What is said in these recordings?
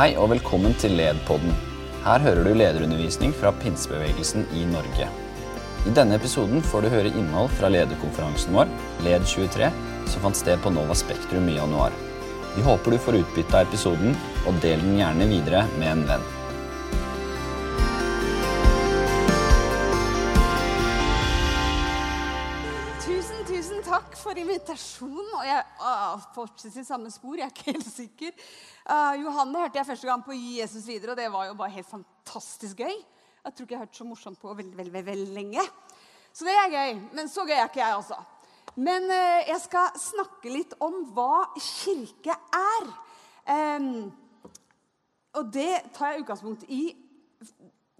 Hei og velkommen til LED-podden. Her hører du lederundervisning fra pinsebevegelsen i Norge. I denne episoden får du høre innhold fra lederkonferansen vår, LED23, som fant sted på Nova Spektrum i januar. Vi håper du får utbytte av episoden, og del den gjerne videre med en venn. Takk for invitasjonen. Og jeg ah, fortsetter i samme spor. Jeg er ikke helt sikker. Uh, Johanne hørte jeg første gang på Gi Jesus videre, og det var jo bare helt fantastisk gøy. Jeg tror ikke jeg har hørt så morsomt på veldig, veldig, veldig lenge. Så det er gøy. Men så gøy er ikke jeg, altså. Men uh, jeg skal snakke litt om hva kirke er. Um, og det tar jeg utgangspunkt i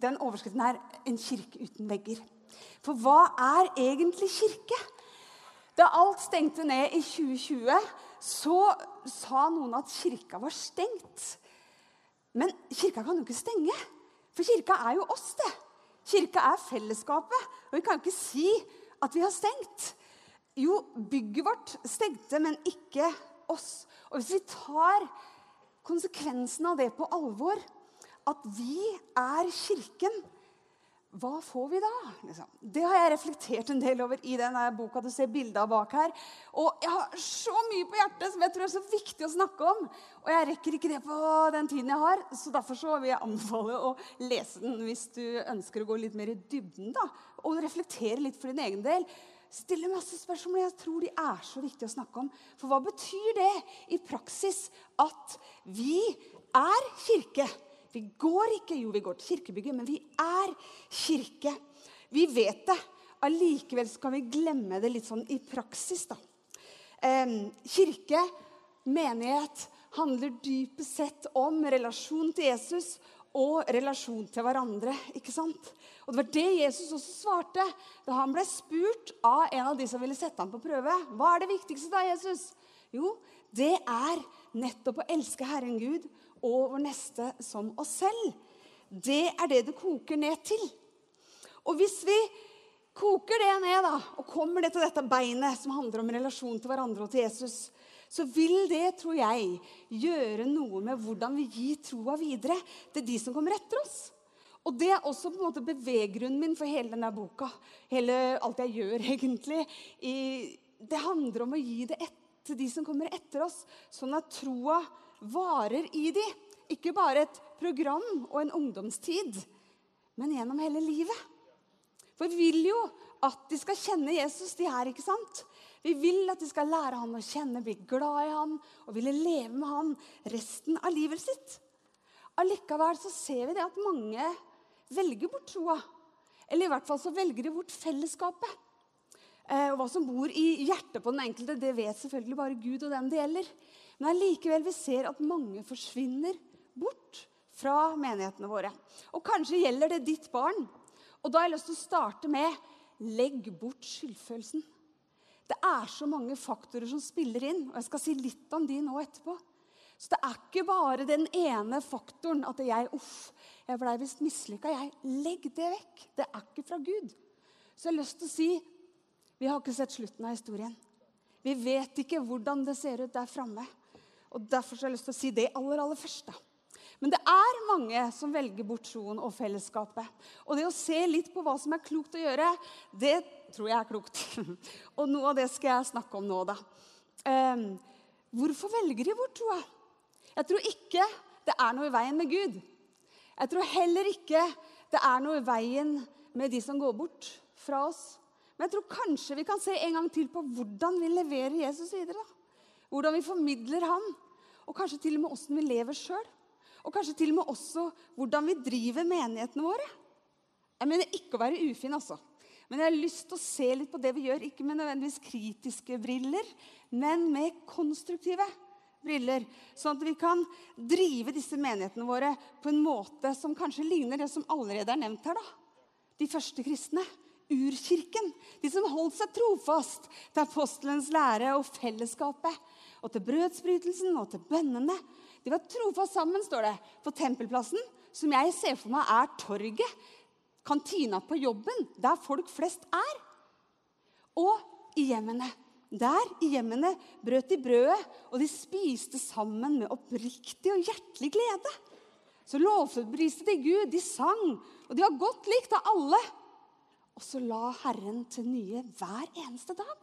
den overskriften her 'En kirke uten vegger'. For hva er egentlig kirke? Da alt stengte ned i 2020, så sa noen at kirka var stengt. Men kirka kan jo ikke stenge, for kirka er jo oss, det. Kirka er fellesskapet, og vi kan jo ikke si at vi har stengt. Jo, bygget vårt stengte, men ikke oss. Og hvis vi tar konsekvensen av det på alvor, at vi er kirken, hva får vi da? Liksom. Det har jeg reflektert en del over i denne boka. Du ser bildet av bak her. Og jeg har så mye på hjertet som jeg tror er så viktig å snakke om. Og jeg rekker ikke det på den tiden jeg har, så derfor så vil jeg anbefale å lese den hvis du ønsker å gå litt mer i dybden da, og reflektere litt for din egen del. Stille masse spørsmål jeg tror de er så viktige å snakke om. For hva betyr det i praksis at vi er kirke? Vi går ikke Jo, vi går til kirkebygget, men vi er kirke. Vi vet det. Allikevel kan vi glemme det litt sånn i praksis, da. Kirke, menighet, handler dypest sett om relasjon til Jesus og relasjon til hverandre. ikke sant? Og Det var det Jesus også svarte da han ble spurt av en av de som ville sette ham på prøve. Hva er det viktigste da, Jesus? Jo, det er nettopp å elske Herren Gud og vår neste som oss selv. Det er det det koker ned til. Og hvis vi koker det ned da, og kommer det til dette beinet som handler om relasjon til hverandre og til Jesus, så vil det, tror jeg, gjøre noe med hvordan vi gir troa videre til de som kommer etter oss. Og det er også på en måte beveggrunnen min for hele denne boka. Hele, alt jeg gjør, egentlig. I, det handler om å gi det et, til de som kommer etter oss, sånn at troa varer i de. Ikke bare et program og en ungdomstid, men gjennom hele livet. For vi vil jo at de skal kjenne Jesus, de her, ikke sant? Vi vil at de skal lære han å kjenne, bli glad i han og ville leve med han resten av livet sitt. Allikevel så ser vi det at mange velger bort troa. Eller i hvert fall så velger de bort fellesskapet. Eh, og Hva som bor i hjertet på den enkelte, det vet selvfølgelig bare Gud og den det gjelder. Men allikevel vi ser at mange forsvinner bort fra menighetene våre. Og kanskje gjelder det ditt barn. Og da har jeg lyst til å starte med legg bort skyldfølelsen. Det er så mange faktorer som spiller inn, og jeg skal si litt om de nå etterpå. Så det er ikke bare den ene faktoren at jeg uff, jeg blei visst mislykka. Legg det vekk. Det er ikke fra Gud. Så jeg har lyst til å si vi har ikke sett slutten av historien. Vi vet ikke hvordan det ser ut der framme. Og Derfor har jeg lyst til å si det aller, aller først. Men det er mange som velger bort troen og fellesskapet. Og det å se litt på hva som er klokt å gjøre, det tror jeg er klokt. og noe av det skal jeg snakke om nå, da. Um, hvorfor velger de bort troa? Jeg tror ikke det er noe i veien med Gud. Jeg tror heller ikke det er noe i veien med de som går bort fra oss. Jeg tror kanskje vi kan se en gang til på hvordan vi leverer Jesus videre. Da. Hvordan vi formidler han, og kanskje til og med åssen vi lever sjøl. Og kanskje til og med også hvordan vi driver menighetene våre. Jeg mener ikke å være ufin, altså. Men jeg har lyst til å se litt på det vi gjør, ikke med nødvendigvis kritiske briller, men med konstruktive briller. Sånn at vi kan drive disse menighetene våre på en måte som kanskje ligner det som allerede er nevnt her. da. De første kristne. Urkirken. De som holdt seg trofast til apostelens lære og fellesskapet. Og til brødsbrytelsen og til bønnene. De var trofast sammen, står det, på tempelplassen, som jeg ser for meg er torget. Kantina på jobben, der folk flest er. Og i hjemmene. Der i hjemmene brøt de brødet, og de spiste sammen med oppriktig og hjertelig glede. Så lovpriste de Gud, de sang, og de var godt likt av alle. Og så la Herren til nye hver eneste dag.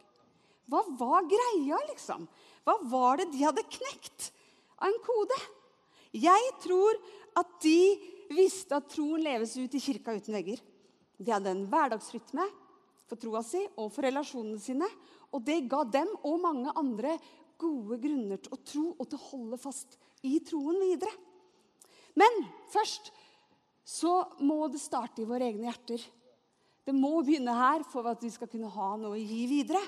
Hva var greia, liksom? Hva var det de hadde knekt av en kode? Jeg tror at de visste at troen leves ut i kirka uten vegger. De hadde en hverdagsrytme for troa si og for relasjonene sine. Og det ga dem og mange andre gode grunner til å tro og til å holde fast i troen videre. Men først så må det starte i våre egne hjerter. Det må begynne her for at vi skal kunne ha noe å gi videre.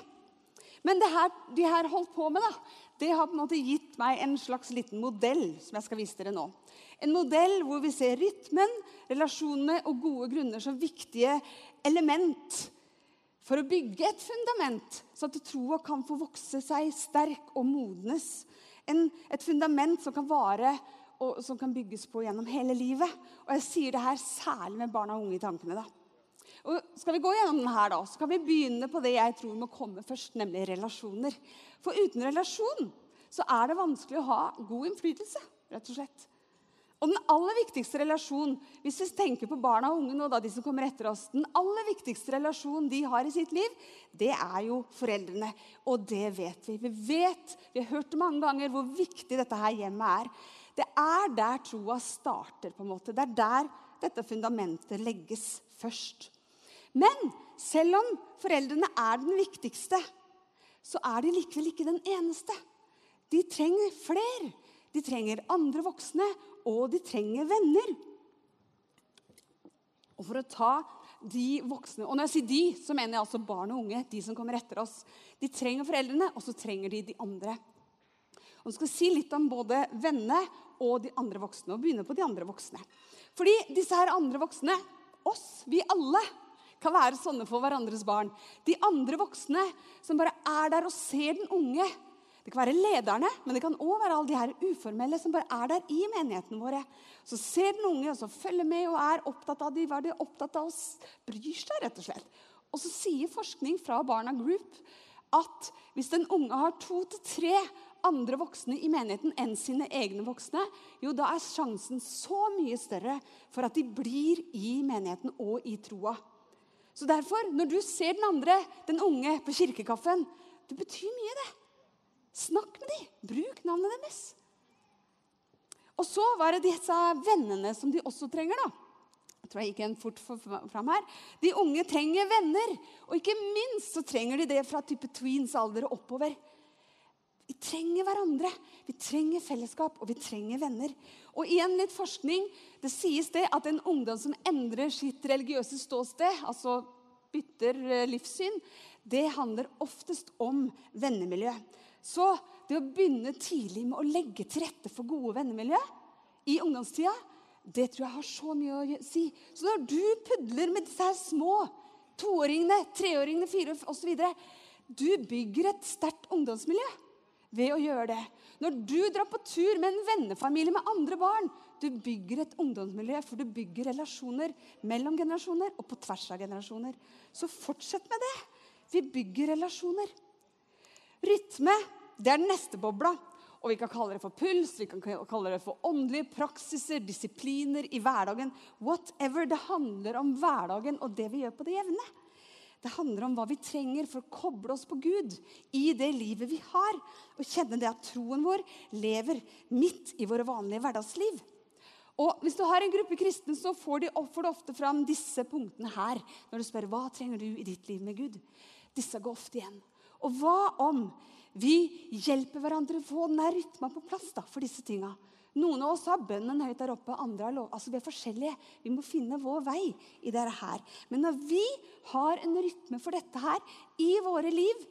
Men det her, de her holdt på med, da, det har på en måte gitt meg en slags liten modell som jeg skal vise dere nå. En modell hvor vi ser rytmen, relasjonene og gode grunner som viktige element for å bygge et fundament, så at troa kan få vokse seg sterk og modnes. En, et fundament som kan vare og som kan bygges på gjennom hele livet. Og jeg sier det her særlig med barn og unge i tankene. da. Og skal vi gå gjennom her da, så kan vi begynne på det jeg tror må komme først, nemlig relasjoner. For uten relasjon så er det vanskelig å ha god innflytelse. rett og slett. Og den aller viktigste relasjonen hvis vi tenker på barna og unge nå, da, de som kommer etter oss, den aller viktigste relasjonen de har i sitt liv, det er jo foreldrene. Og det vet vi. Vi vet, vi har hørt det mange ganger, hvor viktig dette her hjemmet er. Det er der troa starter. på en måte. Det er der dette fundamentet legges først. Men selv om foreldrene er den viktigste, så er de likevel ikke den eneste. De trenger flere. De trenger andre voksne, og de trenger venner. Og for å ta de voksne Og når jeg sier de, så mener jeg altså barn og unge. De som kommer etter oss. De trenger foreldrene, og så trenger de de andre. Og jeg skal si litt om både vennene og de andre voksne. Og begynne på de andre voksne. Fordi disse her andre voksne, oss, vi alle, kan være sånne for hverandres barn. De andre voksne som bare er der og ser den unge. Det kan være lederne, men det kan òg være alle de her uformelle som bare er der i menighetene våre. Så ser den unge, og så følger med og er opptatt av de, hva de er opptatt av, og bryr seg, rett og slett. Og så sier forskning fra Barna Group at hvis den unge har to til tre andre voksne i menigheten enn sine egne voksne, jo, da er sjansen så mye større for at de blir i menigheten og i troa. Så derfor, når du ser den andre, den unge, på kirkekaffen Det betyr mye, det. Snakk med dem. Bruk navnet deres. Og så var det disse vennene som de også trenger. da. Jeg tror jeg gikk en fort fram her. De unge trenger venner. Og ikke minst så trenger de det fra type tweens alder og oppover. Vi trenger hverandre, vi trenger fellesskap, og vi trenger venner. Og igjen litt forskning. Det sies det at en ungdom som endrer sitt religiøse ståsted, altså bytter eh, livssyn, det handler oftest om vennemiljø. Så det å begynne tidlig med å legge til rette for gode vennemiljø i ungdomstida, det tror jeg har så mye å si. Så når du pudler med disse her små toåringene, treåringene, fire osv. Du bygger et sterkt ungdomsmiljø ved å gjøre det. Når du drar på tur med en vennefamilie med andre barn, du bygger et ungdomsmiljø, for du bygger relasjoner mellom generasjoner og på tvers av generasjoner. Så fortsett med det. Vi bygger relasjoner. Rytme det er den neste bobla. Og Vi kan kalle det for puls, vi kan kalle det for åndelige praksiser, disipliner i hverdagen. Whatever. Det handler om hverdagen og det vi gjør på det jevne. Det handler om hva vi trenger for å koble oss på Gud i det livet vi har. Og kjenne det at troen vår lever midt i våre vanlige hverdagsliv. Og Hvis du har en gruppe kristne, så får de ofte fram disse punktene her. Når du spør hva trenger du i ditt liv med Gud. Disse går ofte igjen. Og hva om vi hjelper hverandre å få denne rytma på plass da, for disse tinga? Noen av oss har bønnen høyt der oppe, andre har lov. Altså, Vi er forskjellige. Vi må finne vår vei i dette her. Men når vi har en rytme for dette her i våre liv,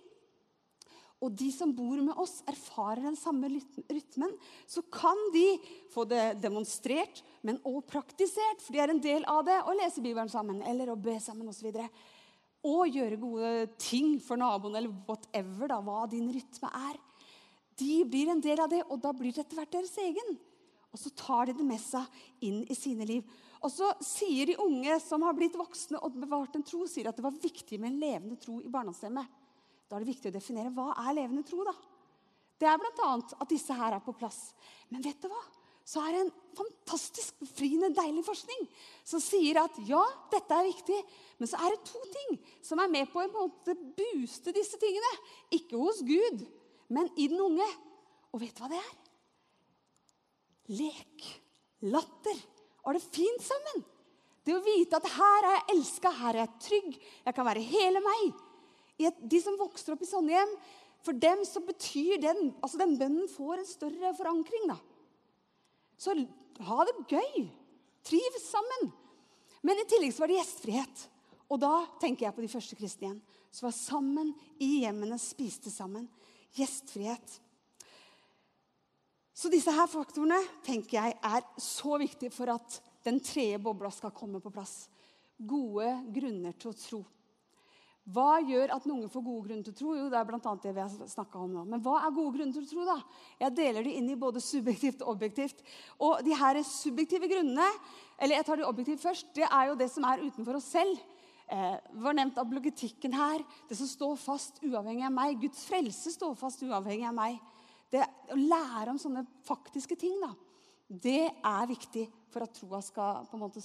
og de som bor med oss, erfarer den samme rytmen, så kan de få det demonstrert, men også praktisert, for de er en del av det, å lese Bibelen sammen eller å be sammen osv. Og, og gjøre gode ting for naboen, eller whatever, da, hva din rytme er. De blir en del av det, og da blir det etter hvert deres egen. Og så tar de det med seg inn i sine liv. Og så sier de unge som har blitt voksne og bevart en tro, sier at det var viktig med en levende tro i barndomshjemmet. Da er det viktig å definere hva er levende tro. da. Det er bl.a. at disse her er på plass. Men vet du hva? Så er det en fantastisk befriende, deilig forskning som sier at ja, dette er viktig, men så er det to ting som er med på en å booste disse tingene. Ikke hos Gud, men i den unge. Og vet du hva det er? Lek. Latter. Og det fint sammen. Det å vite at her er jeg elska, her er jeg trygg, jeg kan være hele meg. de som vokser opp i sånne hjem, for dem så betyr den altså den bønnen får en større forankring. da. Så ha det gøy. Triv sammen. Men i tillegg så var det gjestfrihet. Og da tenker jeg på de første kristne igjen. Som var sammen i hjemmene, spiste sammen. Gjestfrihet. Så disse her faktorene tenker jeg er så viktige for at den tredje bobla skal komme på plass. Gode grunner til å tro. Hva gjør at noen får gode grunner til å tro? Jo, det er blant annet det vi har om nå. Men hva er gode grunner til å tro? da? Jeg deler det inn i både subjektivt og objektivt. Og de her subjektive grunnene, eller jeg tar de objektivt først, det er jo det som er utenfor oss selv. Eh, var nevnt apologetikken her. Det som står fast uavhengig av meg. Guds frelse står fast uavhengig av meg. Det Å lære om sånne faktiske ting, da, det er viktig for at troa skal på en måte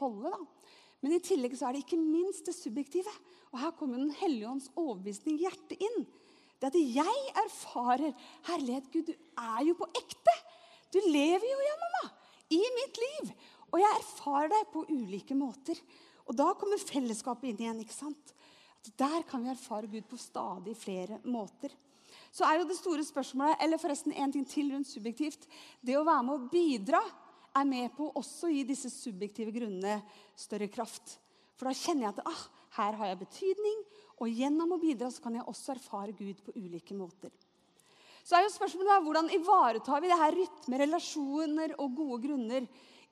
holde. da. Men i tillegg så er det ikke minst det subjektive. Og her kommer Den hellige ånds overbevisning hjertet inn. Det at jeg erfarer Herlighet, Gud, du er jo på ekte. Du lever jo, ja, mamma, i mitt liv. Og jeg erfarer deg på ulike måter. Og da kommer fellesskapet inn igjen. ikke sant? At der kan vi erfare Gud på stadig flere måter. Så er jo det store spørsmålet, eller forresten en ting til rundt subjektivt, det å være med å bidra er med på også å gi disse subjektive grunnene større kraft. For da kjenner jeg at ah, her har jeg betydning, og gjennom å bidra så kan jeg også erfare Gud på ulike måter. Så er jo spørsmålet da, Hvordan ivaretar vi det her rytme, relasjoner og gode grunner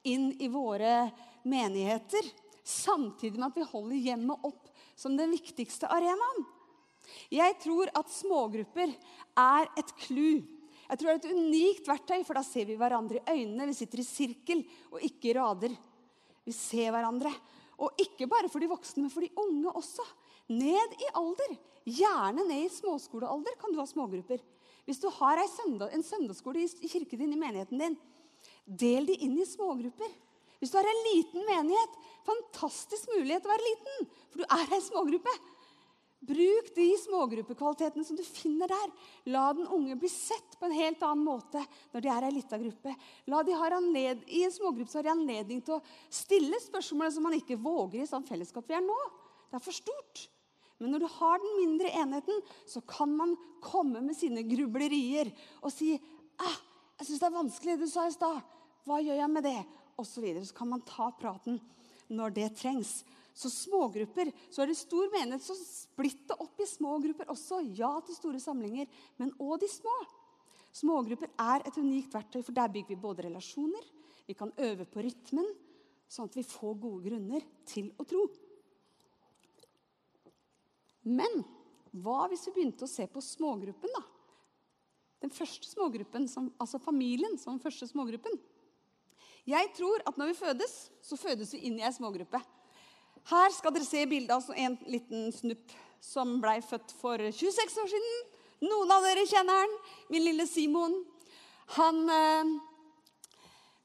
inn i våre menigheter, samtidig med at vi holder hjemmet opp som den viktigste arenaen? Jeg tror at smågrupper er et clou jeg tror det er et unikt verktøy, for da ser vi hverandre i øynene. Vi sitter i sirkel og ikke i rader. Vi ser hverandre. Og ikke bare for de voksne, men for de unge også. Ned i alder. Gjerne ned i småskolealder kan du ha smågrupper. Hvis du har søndag, en søndagsskole i kirken din, i menigheten din, del de inn i smågrupper. Hvis du har en liten menighet, fantastisk mulighet til å være liten, for du er ei smågruppe. Bruk de smågruppekvalitetene som du finner der. La den unge bli sett på en helt annen måte når de er ei lita gruppe. Anled, I en smågruppe har de anledning til å stille spørsmål som man ikke våger i sånn fellesskap vi er nå. Det er for stort. Men når du har den mindre enheten, så kan man komme med sine grublerier og si ah, 'Jeg syns det er vanskelig, du sa i stad. Hva gjør jeg med det?' Og så, videre. så kan man ta praten når det trengs. Så smågrupper, så er det stor menighet, så splitt det opp i små grupper også. Ja til store samlinger, men òg de små. Smågrupper er et unikt verktøy, for der bygger vi både relasjoner, vi kan øve på rytmen, sånn at vi får gode grunner til å tro. Men hva hvis vi begynte å se på smågruppen, da? Den første smågruppen, som, altså familien som den første smågruppen. Jeg tror at når vi fødes, så fødes vi inn i ei smågruppe. Her skal dere se bildet av en liten snupp som ble født for 26 år siden. Noen av dere kjenner han. Min lille Simon. Han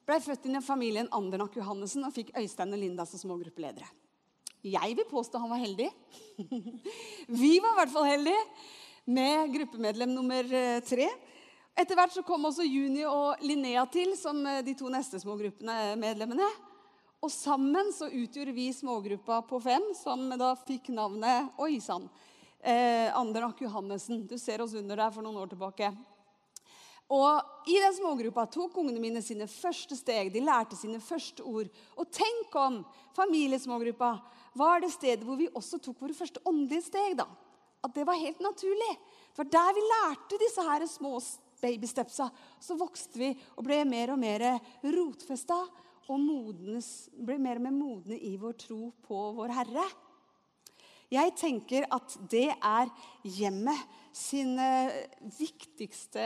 blei ble født inn i familien Andernak Johannessen og fikk Øystein og Linda som smågruppeledere. Jeg vil påstå han var heldig. Vi var i hvert fall heldige med gruppemedlem nummer eh, tre. Etter hvert så kom også Juni og Linnea til som eh, de to neste små gruppene medlemmene. Og sammen så utgjorde vi smågruppa på fem, som da fikk navnet Oi sann. Eh, Andernak Johannessen. Du ser oss under der for noen år tilbake. Og I den smågruppa tok ungene mine sine første steg. De lærte sine første ord. Og tenk om familiesmågruppa var det stedet hvor vi også tok våre første åndelige steg. da. At det var helt naturlig. Det var der vi lærte disse her små babystepsa. Så vokste vi og ble mer og mer rotfesta og modnes, blir mer og mer modne i vår tro på vår Herre. Jeg tenker at det er hjemmet sin viktigste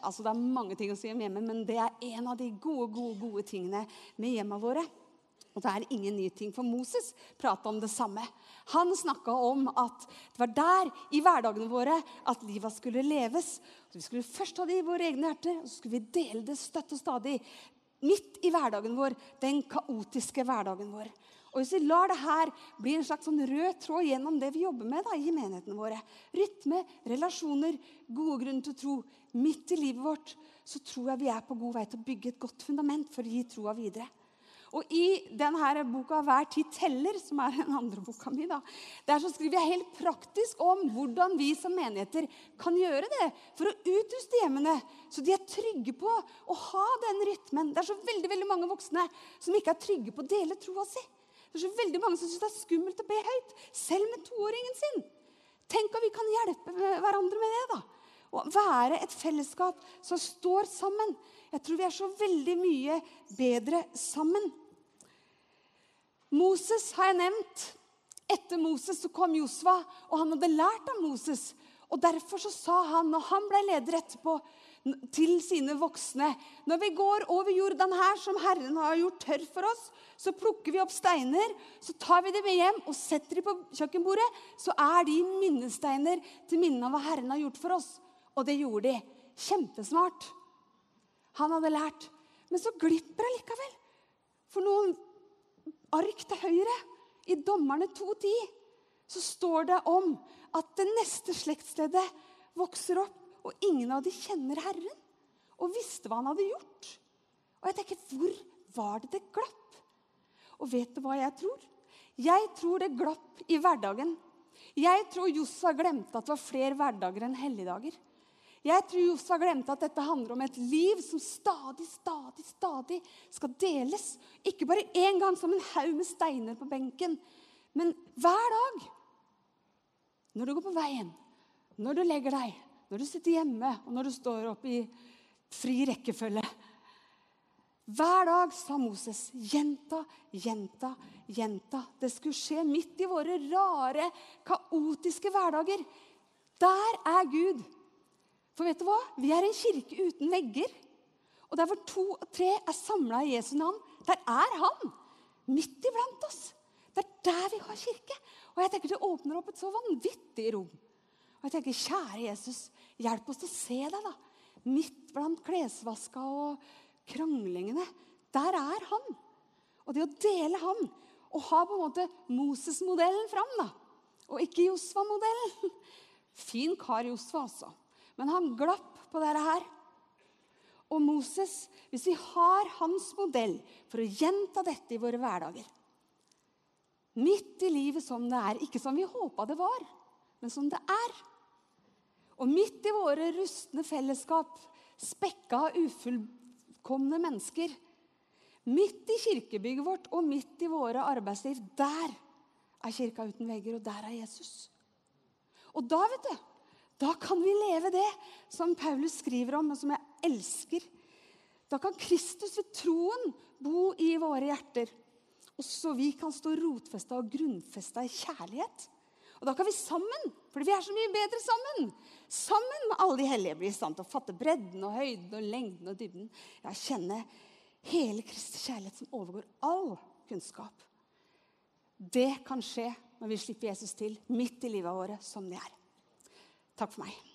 altså Det er mange ting å si om hjemmet, men det er en av de gode, gode, gode tingene med hjemmene våre. Og det er ingen ny ting, for Moses prata om det samme. Han snakka om at det var der, i hverdagene våre, at livet skulle leves. Så vi skulle først ha det i våre egne hjerter, og så skulle vi dele det støtt og stadig. Midt i hverdagen vår, den kaotiske hverdagen vår. Og Hvis vi lar det her bli en slags sånn rød tråd gjennom det vi jobber med da, i menighetene våre, rytme, relasjoner, gode grunner til å tro, midt i livet vårt, så tror jeg vi er på god vei til å bygge et godt fundament for å gi troa videre. Og I denne boka 'Hver tid teller', som er den andre boka mi, da, der så skriver jeg helt praktisk om hvordan vi som menigheter kan gjøre det for å utruste hjemmene, så de er trygge på å ha den rytmen. Det er så veldig, veldig mange voksne som ikke er trygge på å dele troa si. Det er så veldig mange som syns det er skummelt å be høyt, selv med toåringen sin. Tenk om vi kan hjelpe hverandre med det. da. Å være et fellesskap som står sammen. Jeg tror vi er så veldig mye bedre sammen. Moses har jeg nevnt. Etter Moses så kom Josva, og han hadde lært av Moses. Og Derfor så sa han, når han ble leder etterpå, til sine voksne Når vi går over Jordan her, som Herren har gjort tørr for oss, så plukker vi opp steiner, så tar vi dem med hjem og setter dem på kjøkkenbordet. Så er de minnesteiner til minne om hva Herren har gjort for oss. Og det gjorde de. Kjempesmart. Han hadde lært. Men så glipper det likevel. For noen ark til høyre, i Dommerne 2.10, så står det om at det neste slektsleddet vokser opp, og ingen av dem kjenner Herren og visste hva han hadde gjort. Og jeg tenker, hvor var det det glapp? Og vet du hva jeg tror? Jeg tror det glapp i hverdagen. Jeg tror Josfa glemte at det var flere hverdager enn helligdager. Jeg tror Josfa glemte at dette handler om et liv som stadig, stadig, stadig skal deles. Ikke bare én gang som en haug med steiner på benken, men hver dag. Når du går på veien, når du legger deg, når du sitter hjemme, og når du står opp i fri rekkefølge. Hver dag, sa Moses. Gjenta, gjenta, gjenta. Det skulle skje midt i våre rare, kaotiske hverdager. Der er Gud. For vet du hva? Vi er en kirke uten vegger. Og der hvor to og tre er samla i Jesu navn, der er han. Midt iblant oss. Det er der vi har kirke. Og jeg tenker Det åpner opp et så vanvittig rom. Og jeg tenker, Kjære Jesus, hjelp oss til å se deg, da. Midt blant klesvaska og kranglingene. Der er han. Og det å dele han, og ha på en måte Moses-modellen fram, da. Og ikke Josva-modellen. Fin kar Josva, altså. Men han glapp på dette her. Og Moses, hvis vi har hans modell for å gjenta dette i våre hverdager Midt i livet som det er, ikke som vi håpa det var, men som det er. Og midt i våre rustne fellesskap, spekka av ufullkomne mennesker Midt i kirkebygget vårt og midt i våre arbeidsliv, der er kirka uten vegger, og der er Jesus. Og da, vet du da kan vi leve det som Paulus skriver om, og som jeg elsker. Da kan Kristus ved troen bo i våre hjerter. Og så vi kan stå rotfesta og grunnfesta i kjærlighet. Og da kan vi sammen, fordi vi er så mye bedre sammen, sammen med alle de hellige bli i stand til å fatte bredden og høyden og lengden og dybden. Ja, kjenne hele Kristi kjærlighet som overgår all kunnskap. Det kan skje når vi slipper Jesus til midt i livet våre som det er. Takk for meg.